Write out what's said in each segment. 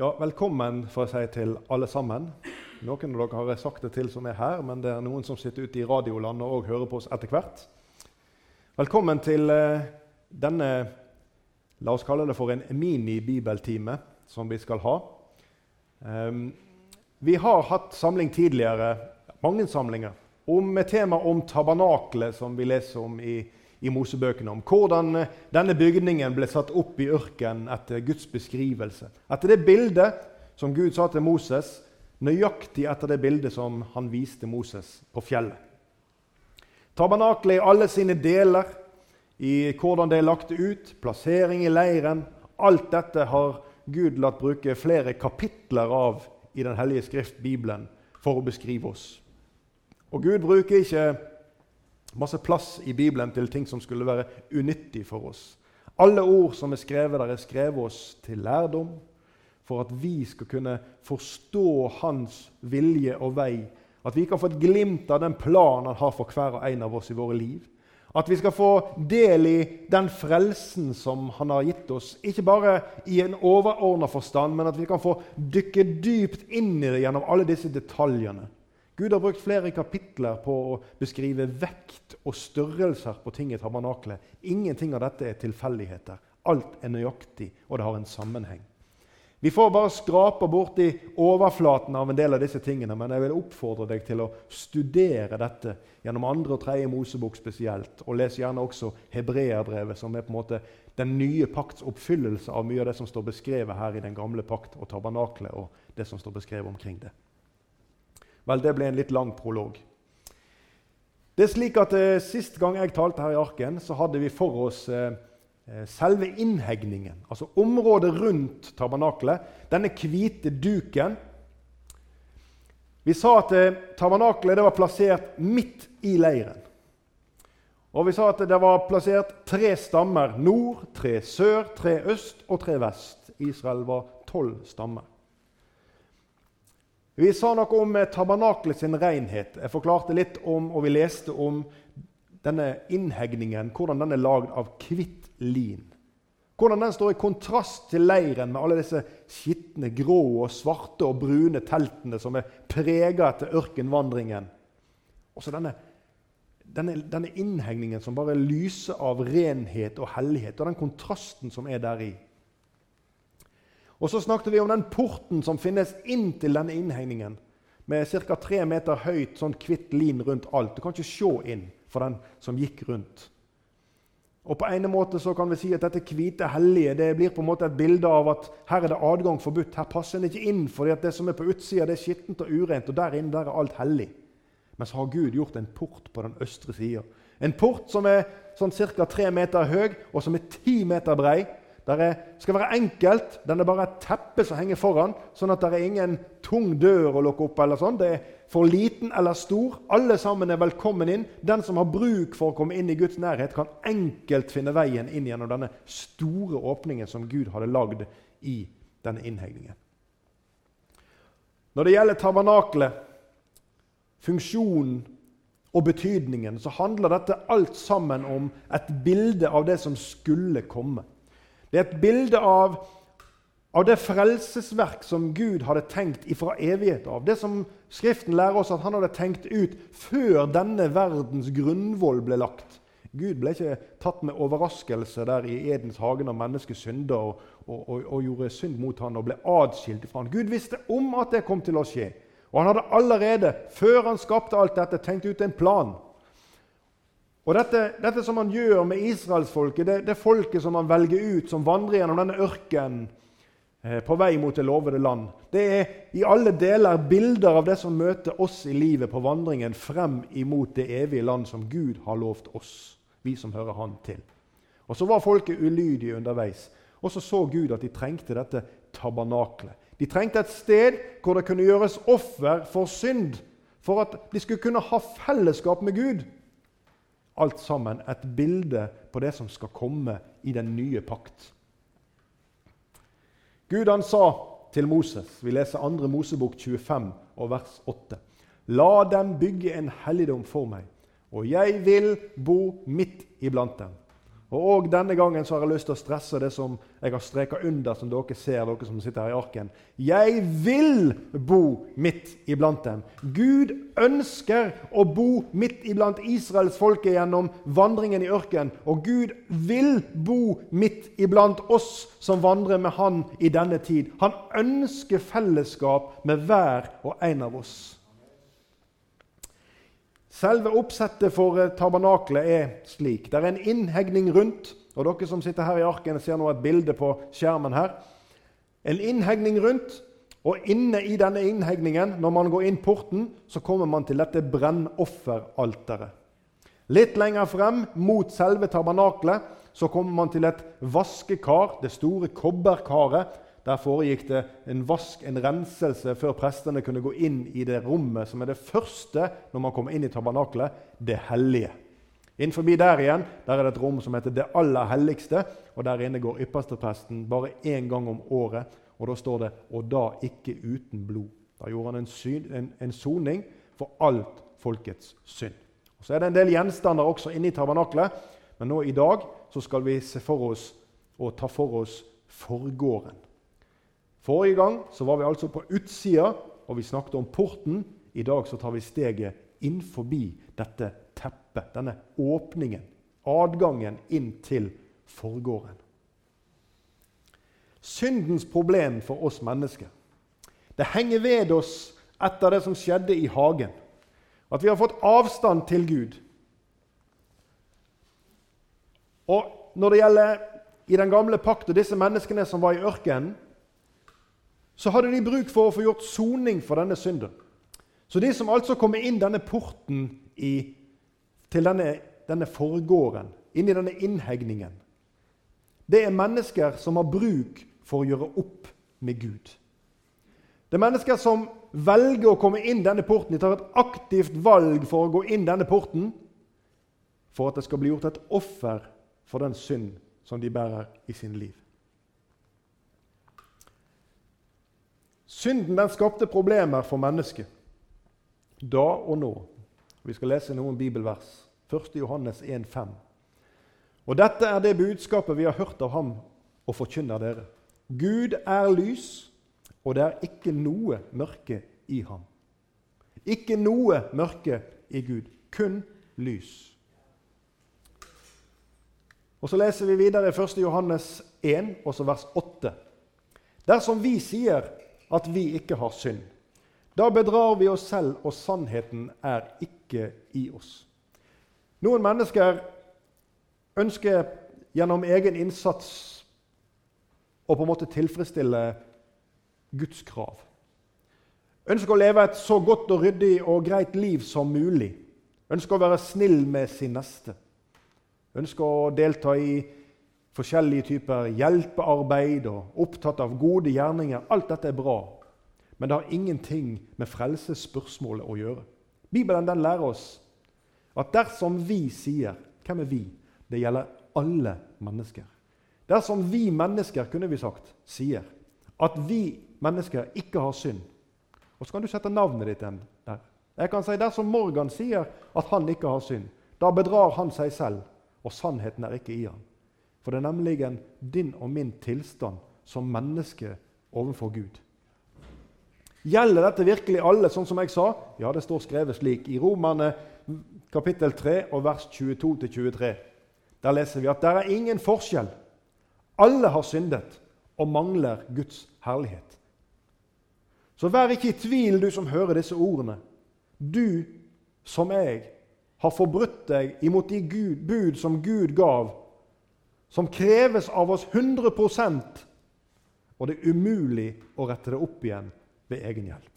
Ja, velkommen får jeg si til alle sammen. Noen av dere har jeg sagt det til som er her, men det er noen som sitter ute i radiolandet og hører på oss etter hvert. Velkommen til eh, denne la oss kalle det for en mini-bibeltime som vi skal ha. Um, vi har hatt samling tidligere, mange samlinger, om et tema om tabernaklet, som vi leser om i i Mosebøkene om hvordan eh, denne bygningen ble satt opp i ørkenen etter Guds beskrivelse. Etter det bildet som Gud sa til Moses, nøyaktig etter det bildet som han viste Moses på fjellet. Tabernaklet i alle sine deler, i hvordan det er lagt ut, plassering i leiren Alt dette har Gud latt bruke flere kapitler av i Den hellige skrift, Bibelen, for å beskrive oss. Og Gud bruker ikke Masse plass i Bibelen til ting som skulle være unyttig for oss. Alle ord som er skrevet der, er skrevet oss til lærdom, for at vi skal kunne forstå Hans vilje og vei. At vi kan få et glimt av den planen han har for hver og en av oss i våre liv. At vi skal få del i den frelsen som han har gitt oss. Ikke bare i en overordna forstand, men at vi kan få dykke dypt inn i det gjennom alle disse detaljene. Gud har brukt flere kapitler på å beskrive vekt og størrelser på ting i tabernakelet. Ingenting av dette er tilfeldigheter. Alt er nøyaktig, og det har en sammenheng. Vi får bare skrape borti overflaten av en del av disse tingene, men jeg vil oppfordre deg til å studere dette gjennom andre og tredje Mosebok spesielt. Og les gjerne også Hebreerbrevet, som er på en måte den nye pakts oppfyllelse av mye av det som står beskrevet her i den gamle pakt og tabernaklet, og det som står beskrevet omkring det. Vel, det ble en litt lang prolog. Det er slik at eh, Sist gang jeg talte her i Arken, så hadde vi for oss eh, eh selve innhegningen. Altså området rundt tabernaklet. Denne hvite duken. Vi sa at eh, tabernaklet var plassert midt i leiren. Og vi sa at det var plassert tre stammer nord, tre sør, tre øst og tre vest. Israel var tolv stammer. Vi sa noe om eh, tabernaklet sin renhet. Jeg forklarte litt om, og vi leste om denne innhegningen, hvordan den er lagd av hvitt lin. Hvordan den står i kontrast til leiren med alle disse skitne, grå, og svarte og brune teltene som er prega etter ørkenvandringen. Og så denne, denne, denne innhegningen som bare lyser av renhet og hellighet, og den kontrasten som er deri. Og så snakket vi om den porten som finnes inn til denne innhegningen. Med ca. tre meter høyt sånn hvitt lin rundt alt. Du kan ikke se inn for den som gikk rundt. Og på en måte så kan vi si at Dette hvite hellige det blir på en måte et bilde av at her er det adgang forbudt. Her passer en ikke inn, at det som er på utsida, er skittent og urent. Og der inne der er alt hellig. Men så har Gud gjort en port på den østre sida. En port som er sånn ca. tre meter høy, og som er ti meter brei. Det skal være enkelt. Den er bare et teppe som henger foran, sånn at det er ingen tung dør å lukke opp. eller sånn. Det er for liten eller stor. Alle sammen er velkommen inn. Den som har bruk for å komme inn i Guds nærhet, kan enkelt finne veien inn gjennom denne store åpningen som Gud hadde lagd i denne innhegningen. Når det gjelder tabernakelet, funksjonen og betydningen, så handler dette alt sammen om et bilde av det som skulle komme. Det er et bilde av, av det frelsesverk som Gud hadde tenkt ifra evighet av. Det som Skriften lærer oss at han hadde tenkt ut før denne verdens grunnvoll ble lagt. Gud ble ikke tatt med overraskelse der i Edens hage når mennesket synda og, og, og, og, gjorde synd mot han og ble adskilt fra han. Gud visste om at det kom til å skje. Og han hadde allerede, før han skapte alt dette, tenkt ut en plan og dette, dette, som han gjør med israelsfolket, det, det folket som han velger ut, som vandrer gjennom denne ørkenen eh, på vei mot det lovede land, det er i alle deler bilder av det som møter oss i livet på vandringen frem imot det evige land som Gud har lovt oss, vi som hører Han til. Og Så var folket ulydige underveis. Og så så Gud at de trengte dette tabernaklet. De trengte et sted hvor det kunne gjøres offer for synd, for at de skulle kunne ha fellesskap med Gud alt sammen et bilde på det som skal komme i den nye pakt. Gud han sa til Moses, vi leser 2. Mosebok 25 og vers 8.: La dem bygge en helligdom for meg, og jeg vil bo midt iblant dem. Og denne gangen så har jeg lyst til å stresse det som jeg har streka under, som dere ser, dere som sitter her i arken. Jeg vil bo midt iblant dem. Gud ønsker å bo midt iblant Israels folke gjennom vandringen i ørkenen. Og Gud vil bo midt iblant oss som vandrer med Han i denne tid. Han ønsker fellesskap med hver og en av oss. Selve oppsettet for eh, tabernaklet er slik. Det er en innhegning rundt. og Dere som sitter her i arken, ser nå et bilde på skjermen her. En innhegning rundt, og inne i denne innhegningen, når man går inn porten, så kommer man til dette brennofferalteret. Litt lenger frem, mot selve tabernaklet, så kommer man til et vaskekar, det store kobberkaret, der foregikk det en vask, en renselse, før prestene kunne gå inn i det rommet som er det første når man kommer inn i tabernaklet, det hellige. Innenfor der igjen der er det et rom som heter Det aller helligste. og Der inne går ypperstepresten bare én gang om året. og Da står det 'og da ikke uten blod'. Da gjorde han en, syn, en, en soning for alt folkets synd. Og Så er det en del gjenstander også inne i tabernaklet, men nå i dag så skal vi se for oss og ta for oss forgården. Forrige gang så var vi altså på utsida, og vi snakket om porten. I dag så tar vi steget inn forbi dette teppet, denne åpningen, adgangen inn til forgården. Syndens problem for oss mennesker det henger ved oss etter det som skjedde i hagen. At vi har fått avstand til Gud. Og når det gjelder i den gamle pakt og disse menneskene som var i ørkenen, så hadde de bruk for å få gjort soning for denne synden. Så de som altså kommer inn denne porten i, til denne, denne forgården, inn i denne innhegningen, det er mennesker som har bruk for å gjøre opp med Gud. Det er mennesker som velger å komme inn denne porten. De tar et aktivt valg for å gå inn denne porten for at det skal bli gjort et offer for den synd som de bærer i sin liv. Synden den skapte problemer for mennesket da og nå. Vi skal lese noen bibelvers. 1. Johannes 1,5. Og dette er det budskapet vi har hørt av ham og forkynner dere. Gud er lys, og det er ikke noe mørke i ham. Ikke noe mørke i Gud, kun lys. Og Så leser vi videre i 1. Johannes 1, også vers 8. Dersom vi sier at vi ikke har synd. Da bedrar vi oss selv, og sannheten er ikke i oss. Noen mennesker ønsker gjennom egen innsats å på en måte tilfredsstille Guds krav. Ønsker å leve et så godt og ryddig og greit liv som mulig. Ønsker å være snill med sin neste. Ønsker å delta i forskjellige typer hjelpearbeid og opptatt av gode gjerninger. Alt dette er bra, men det har ingenting med frelsesspørsmålet å gjøre. Bibelen den lærer oss at dersom vi sier Hvem er vi? Det gjelder alle mennesker. Dersom vi mennesker kunne vi sagt, sier at vi mennesker ikke har synd Og så kan du sette navnet ditt der. Jeg kan si Dersom Morgan sier at han ikke har synd, da bedrar han seg selv, og sannheten er ikke i ham. For det er nemlig din og min tilstand som menneske overfor Gud. Gjelder dette virkelig alle, sånn som jeg sa? Ja, det står skrevet slik i Romerne kapittel 3 og vers 22-23. Der leser vi at det er ingen forskjell. Alle har syndet og mangler Guds herlighet. Så vær ikke i tvil, du som hører disse ordene. Du som jeg har forbrutt deg imot de Gud, bud som Gud gav som kreves av oss 100% og det er umulig å rette det opp igjen ved egen hjelp.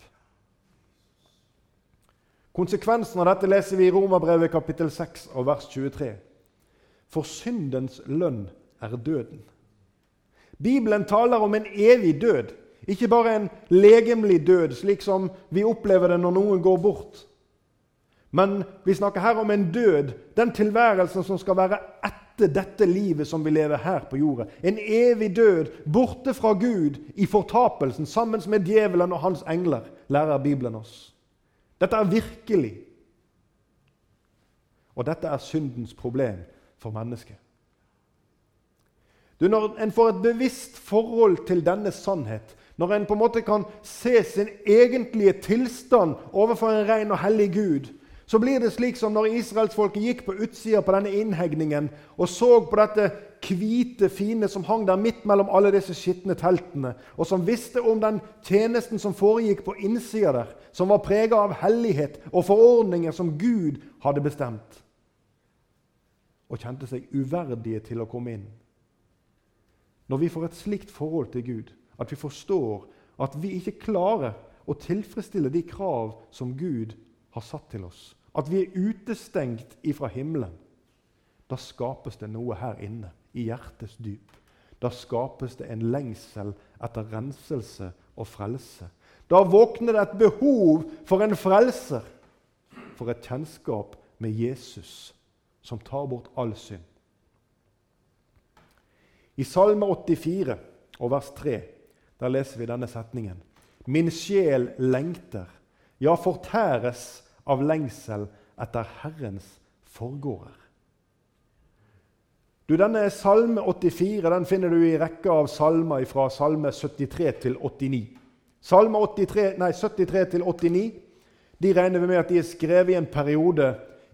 Konsekvensen av dette leser vi i Romerbrevet kapittel 6 og vers 23. For syndens lønn er døden. Bibelen taler om en evig død, ikke bare en legemlig død, slik som vi opplever det når noen går bort. Men vi snakker her om en død, den tilværelsen som skal være etter etter dette livet som vi lever her på jorda. En evig død, borte fra Gud, i fortapelsen, sammen med djevelen og hans engler, lærer Bibelen oss. Dette er virkelig. Og dette er syndens problem for mennesket. Du, Når en får et bevisst forhold til denne sannhet, når en på en måte kan se sin egentlige tilstand overfor en ren og hellig Gud, så blir det slik som når israelsfolket gikk på utsida på denne innhegningen og så på dette hvite, fine som hang der midt mellom alle disse skitne teltene, og som visste om den tjenesten som foregikk på innsida der, som var prega av hellighet og forordninger som Gud hadde bestemt, og kjente seg uverdige til å komme inn. Når vi får et slikt forhold til Gud, at vi forstår at vi ikke klarer å tilfredsstille de krav som Gud har satt til oss, at vi er utestengt ifra himmelen, da skapes det noe her inne, i hjertets dyp. Da skapes det en lengsel etter renselse og frelse. Da våkner det et behov for en frelser, for et kjennskap med Jesus, som tar bort all synd. I Salme 84 og vers 3 der leser vi denne setningen. Min sjel lengter, ja, fortæres av lengsel etter Herrens forgårder. Du, Denne Salme 84 den finner du i rekka av salmer fra Salme 73 til 89. Salme 83, nei, 73 til 89 de regner vi med at de er skrevet i en periode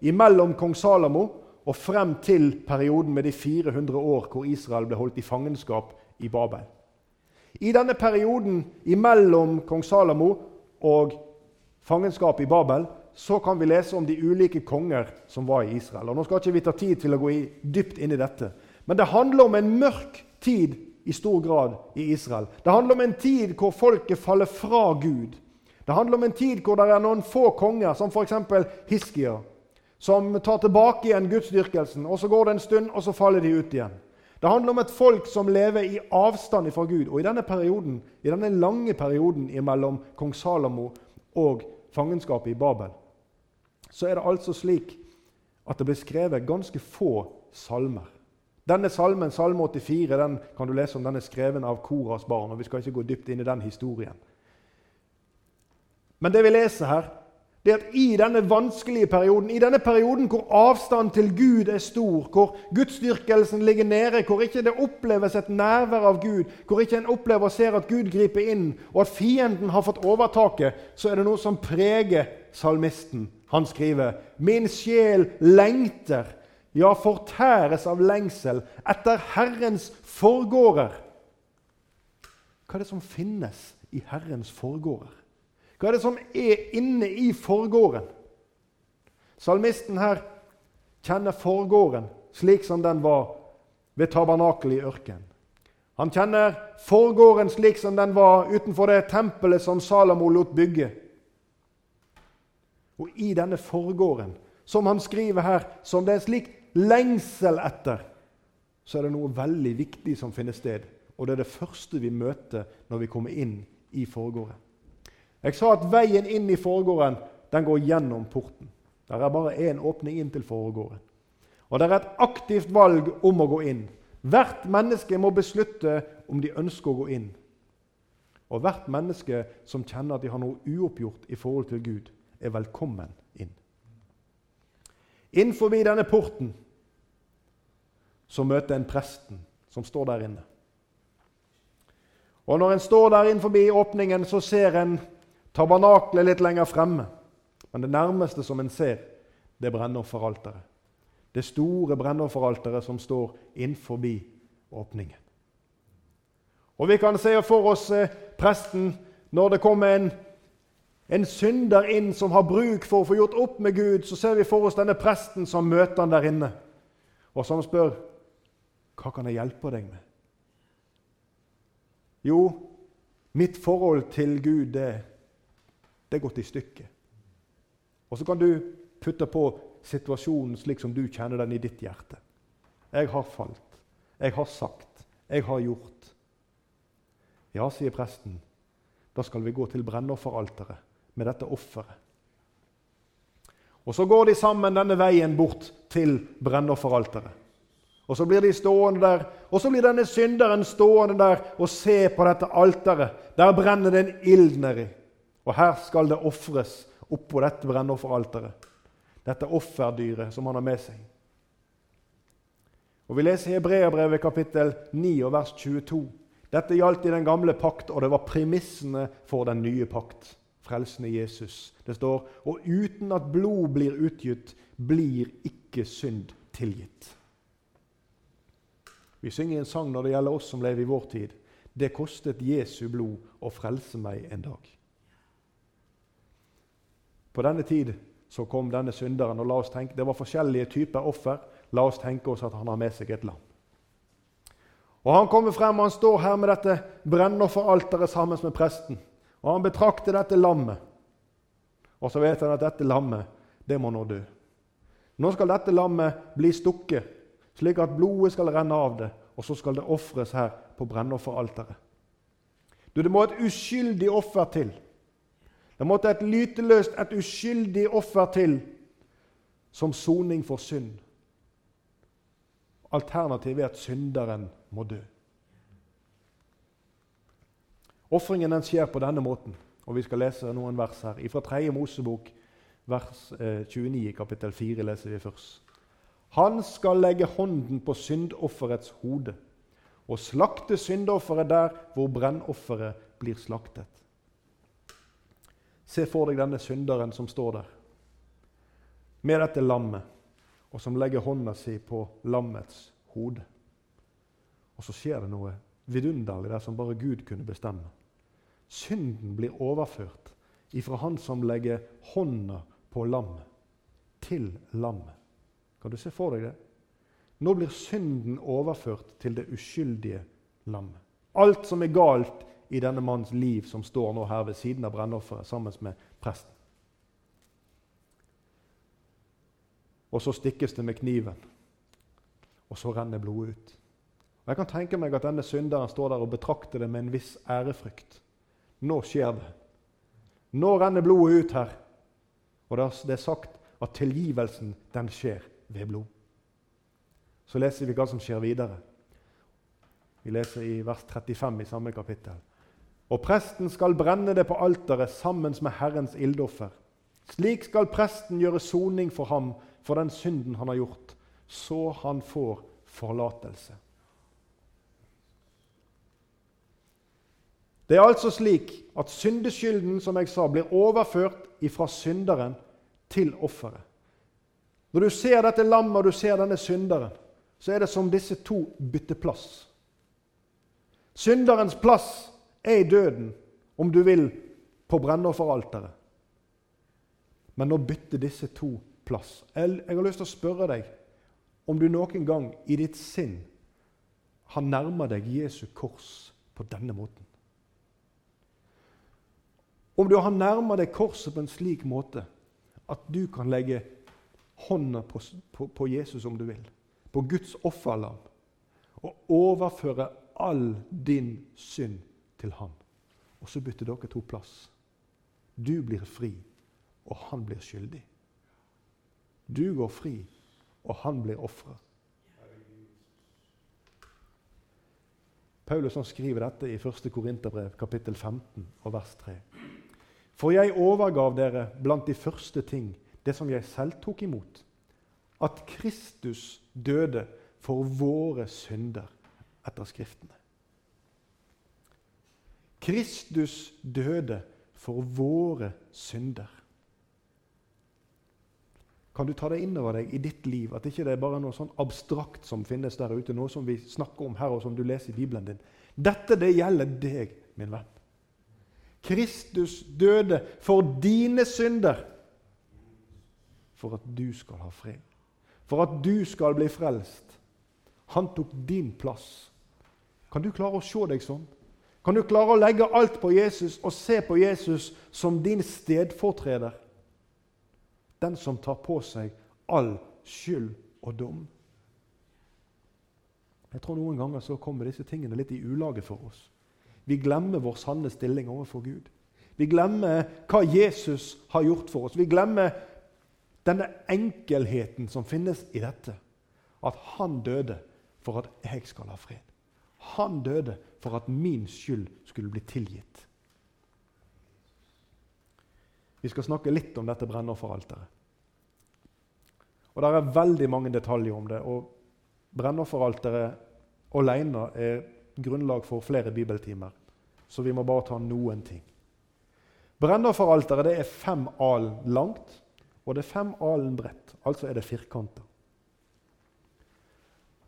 imellom kong Salamo og frem til perioden med de 400 år hvor Israel ble holdt i fangenskap i Babel. I denne perioden imellom kong Salamo og fangenskapet i Babel så kan vi lese om de ulike konger som var i Israel. Og Nå skal ikke vi ta tid til å gå dypt inn i dette, men det handler om en mørk tid i stor grad i Israel. Det handler om en tid hvor folket faller fra Gud. Det handler om en tid hvor det er noen få konger, som f.eks. Hiskia, som tar tilbake igjen gudsdyrkelsen. og Så går det en stund, og så faller de ut igjen. Det handler om et folk som lever i avstand fra Gud. Og i denne perioden, i denne lange perioden mellom kong Salomo og fangenskapet i Babel, så er det altså slik at det ble skrevet ganske få salmer. Denne salmen, Salme 84, den kan du lese om den er skreven av Koras barn. og Vi skal ikke gå dypt inn i den historien. Men det vi leser her, det er at i denne vanskelige perioden, i denne perioden hvor avstanden til Gud er stor, hvor gudsdyrkelsen ligger nede, hvor ikke det oppleves et nærvær av Gud, hvor ikke en opplever og ser at Gud griper inn, og at fienden har fått overtaket, så er det noe som preger salmisten. Han skriver Min sjel lengter, ja, fortæres av lengsel, etter Herrens forgårder. Hva er det som finnes i Herrens forgårder? Hva er det som er inne i forgården? Salmisten her kjenner forgården slik som den var ved tabernakelet i ørkenen. Han kjenner forgården slik som den var utenfor det tempelet som Salomo lot bygge. Og i denne forgården, som han skriver her, som det er slik lengsel etter, så er det noe veldig viktig som finner sted. Og det er det første vi møter når vi kommer inn i forgården. Jeg sa at veien inn i forgården den går gjennom porten. Det er bare én åpning inn til forgården. Og det er et aktivt valg om å gå inn. Hvert menneske må beslutte om de ønsker å gå inn. Og hvert menneske som kjenner at de har noe uoppgjort i forhold til Gud, er velkommen inn. Innenfor denne porten så møter en presten som står der inne. Og Når en står der innenfor åpningen, så ser en Tabernaklet litt lenger fremme. Men det nærmeste som en ser, det er brennofferalteret. Det store brennofferalteret som står innenfor åpningen. Og Vi kan se for oss eh, presten når det kommer en, en synder inn som har bruk for å få gjort opp med Gud. Så ser vi for oss denne presten som møter han der inne, og som spør hva kan jeg hjelpe deg med. Jo, mitt forhold til Gud det det er gått i stykker. Og så kan du putte på situasjonen slik som du kjenner den i ditt hjerte. Jeg har falt. Jeg har sagt. Jeg har gjort. Ja, sier presten, da skal vi gå til brennofferalteret med dette offeret. Og Så går de sammen denne veien bort til brennofferalteret. Og Så blir de stående der, og så blir denne synderen stående der og se på dette alteret. Der brenner det en ild nedi. Og her skal det ofres oppå dette brennofferalteret. Dette offerdyret som han har med seg. Og Vi leser Hebreabrevet kapittel 9 og vers 22. Dette gjaldt i den gamle pakt, og det var premissene for den nye pakt. Frelsen i Jesus. Det står og uten at blod blir utgitt, blir ikke synd tilgitt. Vi synger en sang når det gjelder oss som lever i vår tid. Det kostet Jesu blod å frelse meg en dag. På denne tid så kom denne synderen, og la oss tenke, det var forskjellige typer offer. La oss tenke oss at han har med seg et lam. Og Han kommer frem og han står her med dette brennofferalteret sammen med presten. Og Han betrakter dette lammet. Og så vet han at dette lammet, det må nå dø. Nå skal dette lammet bli stukket, slik at blodet skal renne av det, og så skal det ofres her på brennofferalteret. Du, Det må et uskyldig offer til. Det måtte et lyteløst, et uskyldig offer til som soning for synd. Alternativet er at synderen må dø. Ofringen skjer på denne måten, og vi skal lese noen vers her. Fra 3. Mosebok, vers 29 eh, kapittel 4, leser vi først. Han skal legge hånden på syndofferets hode og slakte syndofferet der hvor brennofferet blir slaktet. Se for deg denne synderen som står der med dette lammet, og som legger hånda si på lammets hode. Og så skjer det noe vidunderlig der som bare Gud kunne bestemme. Synden blir overført ifra han som legger hånda på lammet, til lammet. Kan du se for deg det? Nå blir synden overført til det uskyldige lammet. Alt som er galt i denne mannens liv, som står nå her ved siden av brennofferet sammen med presten. Og så stikkes det med kniven, og så renner blodet ut. Og Jeg kan tenke meg at denne synderen står der og betrakter det med en viss ærefrykt. Nå skjer det. Nå renner blodet ut her. Og det er sagt at tilgivelsen, den skjer ved blod. Så leser vi hva som skjer videre. Vi leser i vers 35 i samme kapittel. Og presten skal brenne det på alteret sammen med Herrens ildoffer. Slik skal presten gjøre soning for ham for den synden han har gjort, så han får forlatelse. Det er altså slik at syndeskylden som jeg sa, blir overført fra synderen til offeret. Når du ser dette lammet og du ser denne synderen, så er det som disse to bytter plass. Synderens plass er i døden, om du vil, på brennofferalteret. Men nå bytter disse to plass. Jeg har lyst til å spørre deg om du noen gang i ditt sinn har nærma deg Jesu kors på denne måten. Om du har nærma deg korset på en slik måte at du kan legge hånda på, på, på Jesus om du vil, på Guds offerlam, og overføre all din synd til han. Og så bytter dere to plass. Du blir fri, og han blir skyldig. Du går fri, og han blir ofret. Paulus skriver dette i 1. Korinterbrev, kapittel 15, og vers 3. For jeg overgav dere blant de første ting det som jeg selv tok imot, at Kristus døde for våre synder etter Skriftene. Kristus døde for våre synder. Kan du ta det inn over deg i ditt liv, at ikke det er bare noe sånn abstrakt som finnes der ute, noe som vi snakker om her, og som du leser i Bibelen din? Dette det gjelder deg, min venn. Kristus døde for dine synder, for at du skal ha fred. For at du skal bli frelst. Han tok din plass. Kan du klare å se deg sånn? Kan du klare å legge alt på Jesus og se på Jesus som din stedfortreder? Den som tar på seg all skyld og dom. Jeg tror Noen ganger så kommer disse tingene litt i ulage for oss. Vi glemmer vår sanne stilling overfor Gud. Vi glemmer hva Jesus har gjort for oss. Vi glemmer denne enkelheten som finnes i dette. At han døde for at jeg skal ha fred. Han døde for at min skyld skulle bli tilgitt. Vi skal snakke litt om dette brennofferalteret. Og Det er veldig mange detaljer om det. og Brennofferalteret alene er grunnlag for flere bibeltimer, så vi må bare ta noen ting. Brennofferalteret er fem alen langt, og det er fem alen bredt. Altså er det firkanta.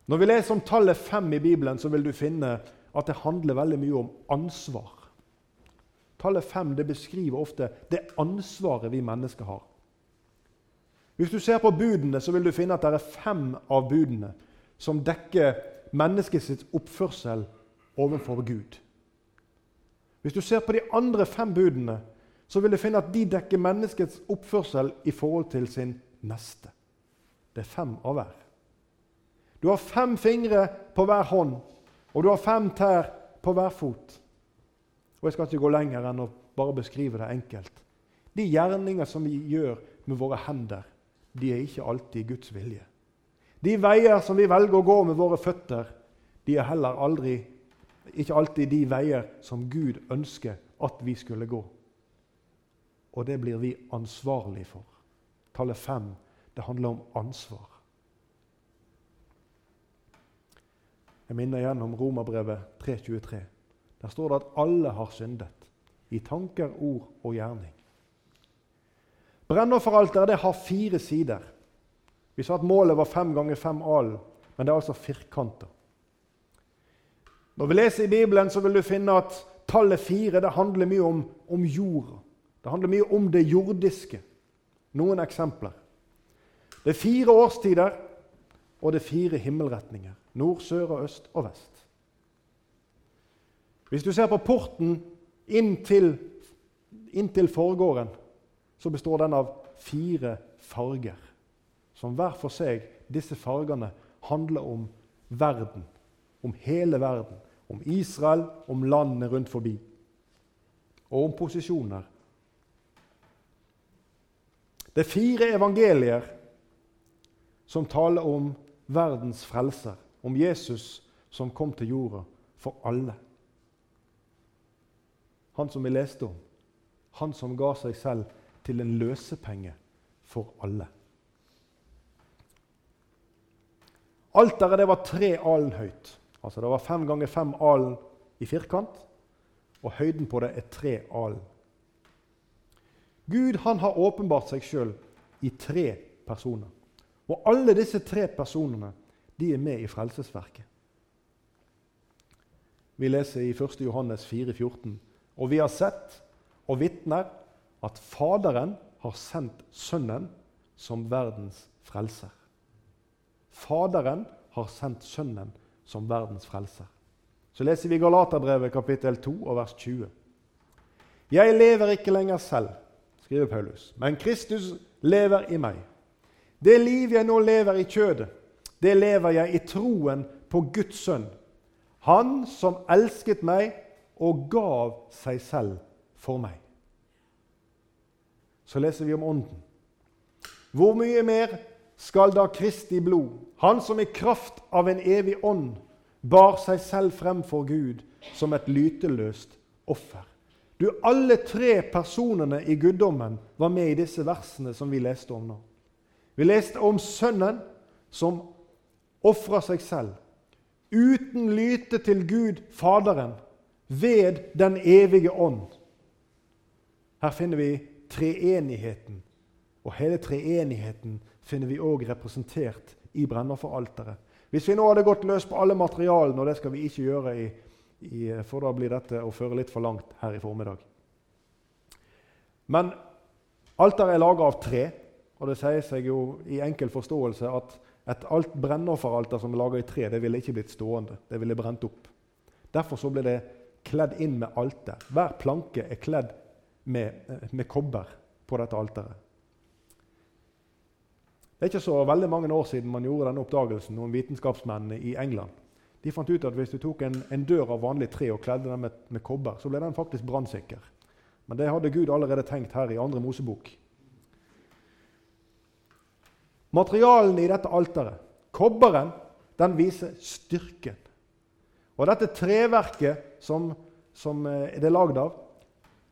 Når vi leser om tallet fem i Bibelen, så vil du finne at det handler veldig mye om ansvar. Tallet fem det beskriver ofte det ansvaret vi mennesker har. Hvis du ser på budene, så vil du finne at det er fem av budene som dekker menneskets oppførsel overfor Gud. Hvis du ser på de andre fem budene, så vil du finne at de dekker menneskets oppførsel i forhold til sin neste. Det er fem av hver. Du har fem fingre på hver hånd, og du har fem tær på hver fot. Og Jeg skal ikke gå lenger enn å bare beskrive det enkelt. De gjerninger som vi gjør med våre hender, de er ikke alltid Guds vilje. De veier som vi velger å gå med våre føtter, de er heller aldri, ikke alltid de veier som Gud ønsker at vi skulle gå. Og det blir vi ansvarlig for. Tallet fem det handler om ansvar. Jeg minner igjen om Romerbrevet 3.23. Der står det at alle har syndet. I tanker, ord og gjerning. Brennofferalteret har fire sider. Vi sa at målet var fem ganger fem alen, men det er altså firkanter. Når vi leser i Bibelen, så vil du finne at tallet fire det handler mye om, om jorda. Det handler mye om det jordiske. Noen eksempler. Det er fire årstider, og det er fire himmelretninger. Nord, sør, og øst og vest. Hvis du ser på porten inn til, forgården, så består den av fire farger. Som hver for seg, disse fargene, handler om verden. Om hele verden. Om Israel, om landene rundt forbi. Og om posisjoner. Det er fire evangelier som taler om verdens frelser, om Jesus som kom til jorda for alle. Han som vi leste om, han som ga seg selv til en løsepenge for alle. Alteret det var tre alen høyt. Altså Det var fem ganger fem alen i firkant, og høyden på det er tre alen. Gud han har åpenbart seg sjøl i tre personer. Og alle disse tre personene de er med i frelsesverket. Vi leser i 1. Johannes 4, 14. Og vi har sett og vitner at Faderen har sendt Sønnen som verdens frelser. Faderen har sendt Sønnen som verdens frelser. Så leser vi Galaterbrevet kapittel 2 og vers 20. Jeg lever ikke lenger selv, skriver Paulus, men Kristus lever i meg. Det liv jeg nå lever i kjødet, det lever jeg i troen på Guds sønn. Han som elsket meg og gav seg selv for meg. Så leser vi om Ånden. Hvor mye mer skal da Kristi blod, han som i kraft av en evig ånd bar seg selv frem for Gud som et lyteløst offer? Du, Alle tre personene i guddommen var med i disse versene som vi leste om nå. Vi leste om Sønnen som ofra seg selv uten lyte til Gud Faderen ved Den evige ånd. Her finner vi treenigheten, og hele treenigheten finner vi òg representert i brennofferalteret. Hvis vi nå hadde gått løs på alle materialene, og det skal vi ikke gjøre, i, i, for da blir dette å føre litt for langt her i formiddag. Men alteret er laga av tre. Og det sier seg jo i enkel forståelse at et alt brennofferalter som er laga i tre, det ville ikke blitt stående. Det ville brent opp. Derfor så ble det kledd inn med alter. Hver planke er kledd med, med kobber på dette alteret. Det er ikke så veldig mange år siden man gjorde denne oppdagelsen, noen vitenskapsmennene i England. De fant ut at hvis du tok en, en dør av vanlig tre og kledde den med, med kobber, så ble den faktisk brannsikker. Men det hadde Gud allerede tenkt her i andre Mosebok. Materialene i dette alteret, kobberen, den viser styrken. Og dette treverket som, som eh, det er lagd av,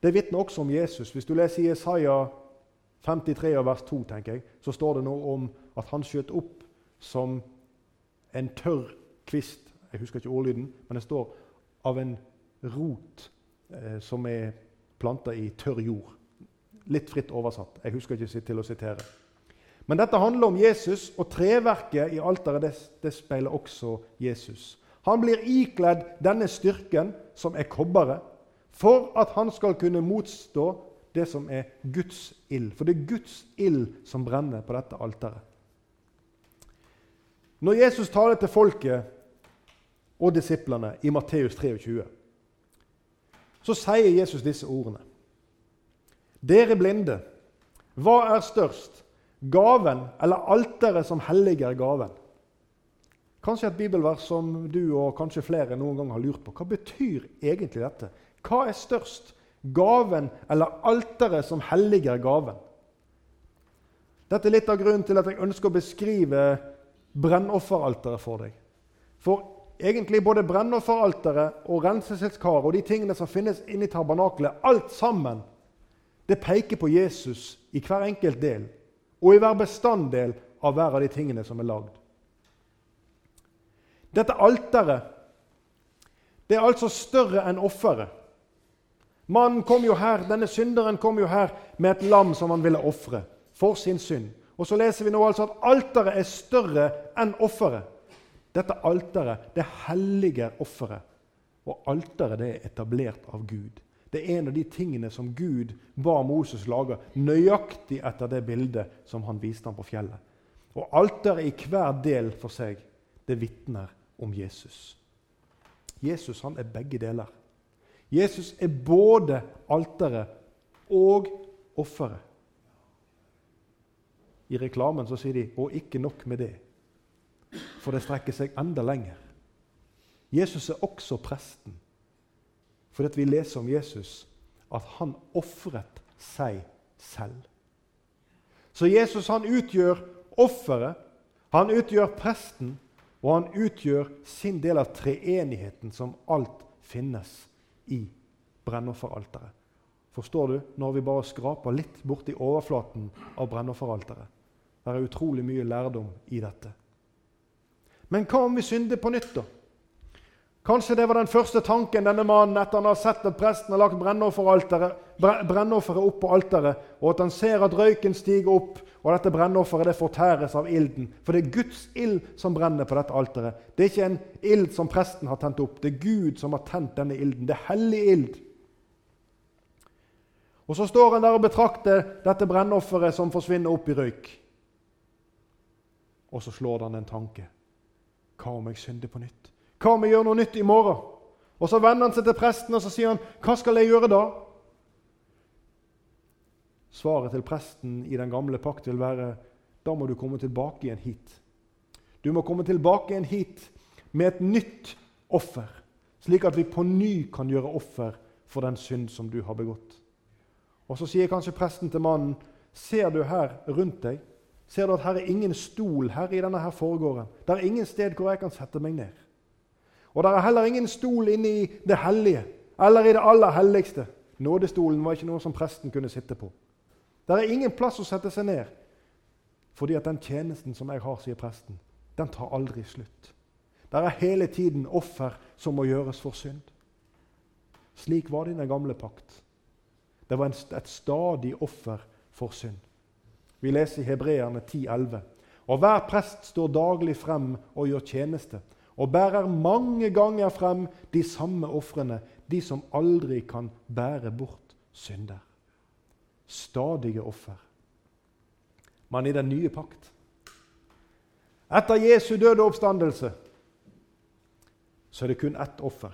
det vitner også om Jesus. Hvis du leser Jesaja 53 vers 2, tenker jeg, så står det noe om at han skjøt opp som en tørr kvist. Jeg husker ikke ordlyden, men det står av en rot eh, som er planta i tørr jord. Litt fritt oversatt. Jeg husker ikke til å sitere. Men dette handler om Jesus, og treverket i alteret det, det speiler også Jesus. Han blir ikledd denne styrken, som er kobberet, for at han skal kunne motstå det som er Guds ild. For det er Guds ild som brenner på dette alteret. Når Jesus taler til folket og disiplene i Matteus 23, så sier Jesus disse ordene. Dere blinde, hva er størst, gaven eller alteret som helliger gaven? Kanskje et bibelvers som du og kanskje flere noen gang har lurt på. Hva betyr egentlig dette? Hva er størst, gaven eller alteret som helliger gaven? Dette er litt av grunnen til at jeg ønsker å beskrive brennofferalteret for deg. For egentlig både brennofferalteret og renseselskaret og de tingene som finnes inni tabernakelet, alt sammen, det peker på Jesus i hver enkelt del og i hver bestanddel av hver av de tingene som er lagd. Dette alteret det er altså større enn offeret. Mannen kom jo her, Denne synderen kom jo her med et lam som han ville ofre for sin synd. Og så leser vi nå altså at alteret er større enn offeret. Dette alteret det helliger offeret. Og alteret det er etablert av Gud. Det er en av de tingene som Gud ba Moses lage, nøyaktig etter det bildet som han viste ham på fjellet. Og alteret i hver del for seg, det vitner om Jesus. Jesus han er begge deler. Jesus er både alteret og offeret. I reklamen så sier de 'og ikke nok med det', for det strekker seg enda lenger. Jesus er også presten, fordi vi leser om Jesus at han ofret seg selv. Så Jesus han utgjør offeret, han utgjør presten, og han utgjør sin del av treenigheten som alt finnes i brennofferalteret. Forstår du? Når vi bare skraper litt borti overflaten av brennofferalteret. Det er utrolig mye lærdom i dette. Men hva om vi synder på nytt, da? Kanskje det var den første tanken denne mannen etter han har sett at presten har lagt brennofferet opp på alteret, og at han ser at røyken stiger opp, og dette brennofferet det fortæres av ilden. For det er Guds ild som brenner på dette alteret. Det er ikke en ild som presten har tent opp. Det er Gud som har tent denne ilden. Det er hellig ild. Og Så står han der og betrakter dette brennofferet som forsvinner opp i røyk. Og så slår han en tanke. Hva om jeg synder på nytt? Hva om vi gjør noe nytt i morgen? Og Så vender han seg til presten og så sier han, 'Hva skal jeg gjøre da?' Svaret til presten i den gamle pakt vil være, 'Da må du komme tilbake igjen hit.' Du må komme tilbake igjen hit med et nytt offer, slik at vi på ny kan gjøre offer for den synd som du har begått. Og Så sier kanskje presten til mannen, 'Ser du her rundt deg?' Ser du at her er ingen stol her i denne her foregården? Det er ingen sted hvor jeg kan sette meg ned. Og det er heller ingen stol inne i det hellige eller i det aller helligste. Nådestolen var ikke noe som presten kunne sitte på. Det er ingen plass å sette seg ned, fordi at den tjenesten som jeg har, sier presten, den tar aldri slutt. Det er hele tiden offer som må gjøres for synd. Slik var det i den gamle pakt. Det var et stadig offer for synd. Vi leser i Hebreerne 10,11. Og hver prest står daglig frem og gjør tjeneste, og bærer mange ganger frem de samme ofrene, de som aldri kan bære bort synder. Stadige offer. Men i den nye pakt Etter Jesu døde oppstandelse så er det kun ett offer.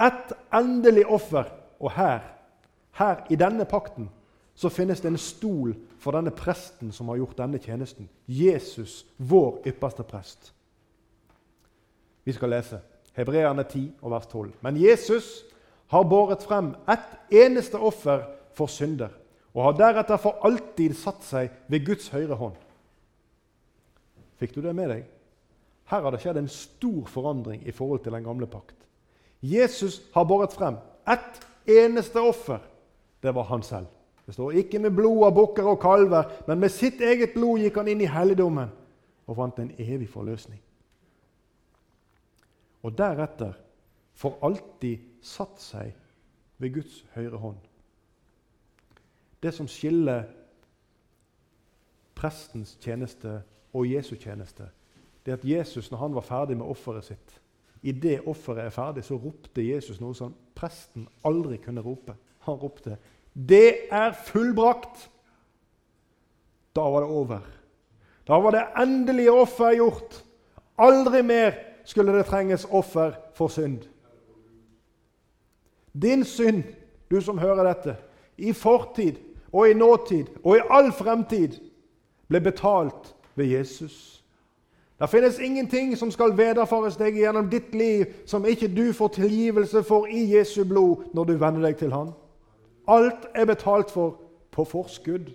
Ett endelig offer. Og her, her i denne pakten så finnes det en stol for denne presten som har gjort denne tjenesten. Jesus, vår ypperste prest. Vi skal lese Hebreerne 10, vers 12. Men Jesus har båret frem ett eneste offer for synder og har deretter for alltid satt seg ved Guds høyre hånd. Fikk du det med deg? Her har det skjedd en stor forandring i forhold til den gamle pakt. Jesus har båret frem ett eneste offer. Det var han selv. Det står ikke med blod av bukker og kalver, men med sitt eget blod gikk han inn i helligdommen og fant en evig forløsning. Og deretter for alltid satt seg ved Guds høyre hånd. Det som skiller prestens tjeneste og Jesu tjeneste, det er at Jesus, når han var ferdig med offeret sitt I det offeret er ferdig, så ropte Jesus noe som presten aldri kunne rope. Han ropte 'Det er fullbrakt'. Da var det over. Da var det endelige offer gjort. Aldri mer skulle det trenges offer for synd. Din synd, du som hører dette, i fortid og i nåtid og i all fremtid, ble betalt ved Jesus. Det finnes ingenting som skal vederfares deg gjennom ditt liv som ikke du får tilgivelse for i Jesu blod når du venner deg til Han. Alt er betalt for på forskudd.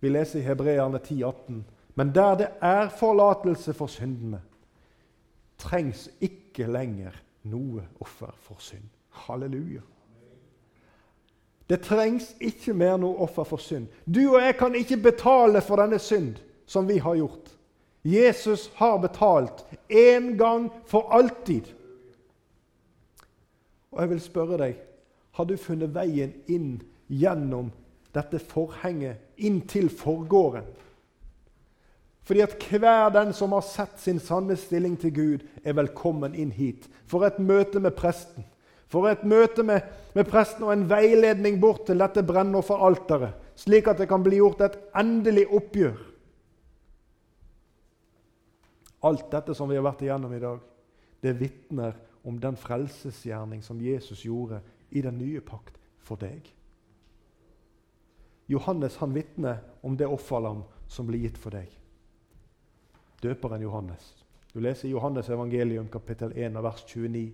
Vi leser i Hebreerne 10, 18. Men der det er forlatelse for syndene, trengs ikke lenger noe offer for synd. Halleluja. Det trengs ikke mer noe offer for synd. Du og jeg kan ikke betale for denne synd som vi har gjort. Jesus har betalt én gang for alltid. Og jeg vil spørre deg har du funnet veien inn gjennom dette forhenget, inn til forgården? Fordi at hver den som har sett sin sanne stilling til Gud, er velkommen inn hit for et møte med presten. For et møte med, med presten og en veiledning bort til dette brennofferalteret, slik at det kan bli gjort et endelig oppgjør. Alt dette som vi har vært igjennom i dag, det vitner om den frelsesgjerning som Jesus gjorde i den nye pakt for deg. Johannes han vitner om det offerlam som ble gitt for deg. Døperen Johannes. Du leser i Johannes evangelium kapittel 1 vers 29.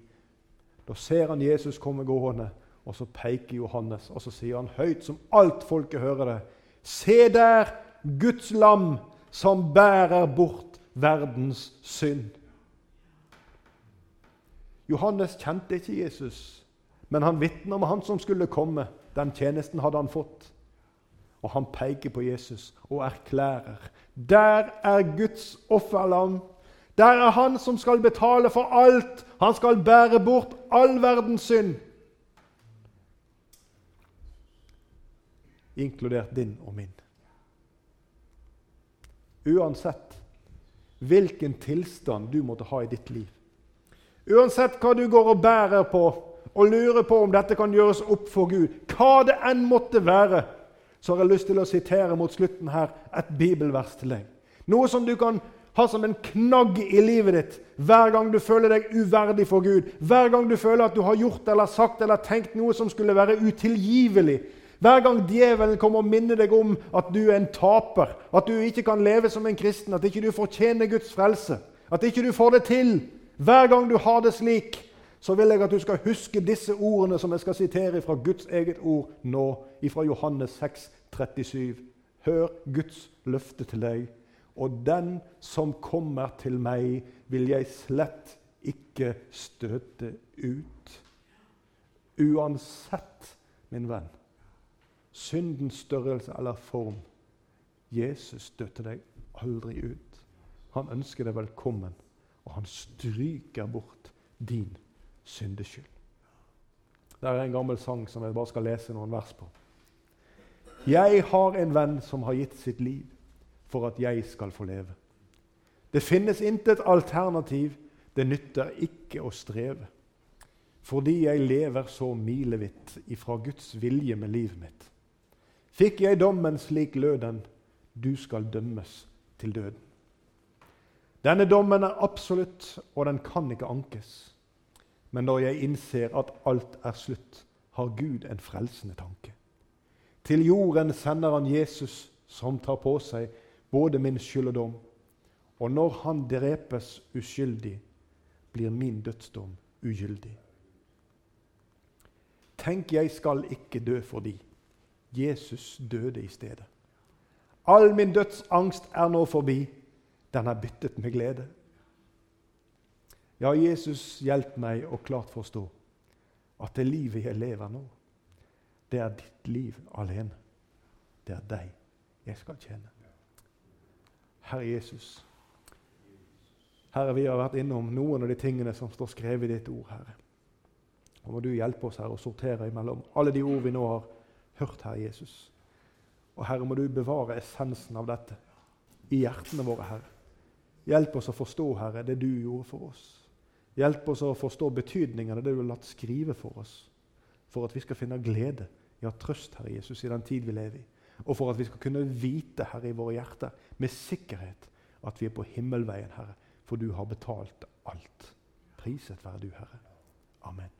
Da ser han Jesus komme gående, og så peker Johannes, og så sier han høyt, som alt folket hører det, Se der Guds lam som bærer bort verdens synd. Johannes kjente ikke Jesus, men han vitner om han som skulle komme. Den tjenesten hadde han fått. Og han peker på Jesus og erklærer der er Guds offerlam. Der er han som skal betale for alt. Han skal bære bort all verdens synd. Inkludert din og min. Uansett hvilken tilstand du måtte ha i ditt liv. Uansett hva du går og bærer på og lurer på om dette kan gjøres opp for Gud, hva det enn måtte være, så har jeg lyst til å sitere mot slutten her et bibelvers til deg. Noe som du kan ha som en knagg i livet ditt hver gang du føler deg uverdig for Gud. Hver gang du føler at du har gjort eller sagt eller tenkt noe som skulle være utilgivelig. Hver gang djevelen kommer og minner deg om at du er en taper, at du ikke kan leve som en kristen, at ikke du fortjener Guds frelse, at ikke du får det til. Hver gang du har det slik, så vil jeg at du skal huske disse ordene som jeg skal sitere fra Guds eget ord nå, fra Johannes 6, 37. Hør Guds løfte til deg. Og den som kommer til meg, vil jeg slett ikke støte ut. Uansett, min venn, syndens størrelse eller form, Jesus støter deg aldri ut. Han ønsker deg velkommen, og han stryker bort din syndeskyld. Det er en gammel sang som jeg bare skal lese noen vers på. Jeg har en venn som har gitt sitt liv for at jeg skal få leve. Det finnes intet alternativ, det nytter ikke å streve. Fordi jeg lever så milevidt ifra Guds vilje med livet mitt. Fikk jeg dommen slik lød den, du skal dømmes til døden. Denne dommen er absolutt, og den kan ikke ankes. Men når jeg innser at alt er slutt, har Gud en frelsende tanke. Til jorden sender han Jesus, som tar på seg både min skyld og dom. Og når han drepes uskyldig, blir min dødsdom ugyldig. Tenk, jeg skal ikke dø for de. Jesus døde i stedet. All min dødsangst er nå forbi. Den er byttet med glede. Ja, Jesus, hjelp meg å klart forstå at det livet jeg lever nå, det er ditt liv alene. Det er deg jeg skal tjene. Herre Jesus. Herre, vi har vært innom noen av de tingene som står skrevet i ditt ord, Herre. Og må du hjelpe oss her å sortere imellom alle de ord vi nå har hørt, Herre Jesus. Og Herre, må du bevare essensen av dette i hjertene våre, Herre. Hjelp oss å forstå, Herre, det du gjorde for oss. Hjelp oss å forstå betydningen av det du har latt skrive for oss, for at vi skal finne glede, ja, trøst, Herre Jesus, i den tid vi lever i. Og for at vi skal kunne vite, Herre, i våre hjerter med sikkerhet at vi er på himmelveien, Herre for du har betalt alt. Priset være du, Herre. Amen.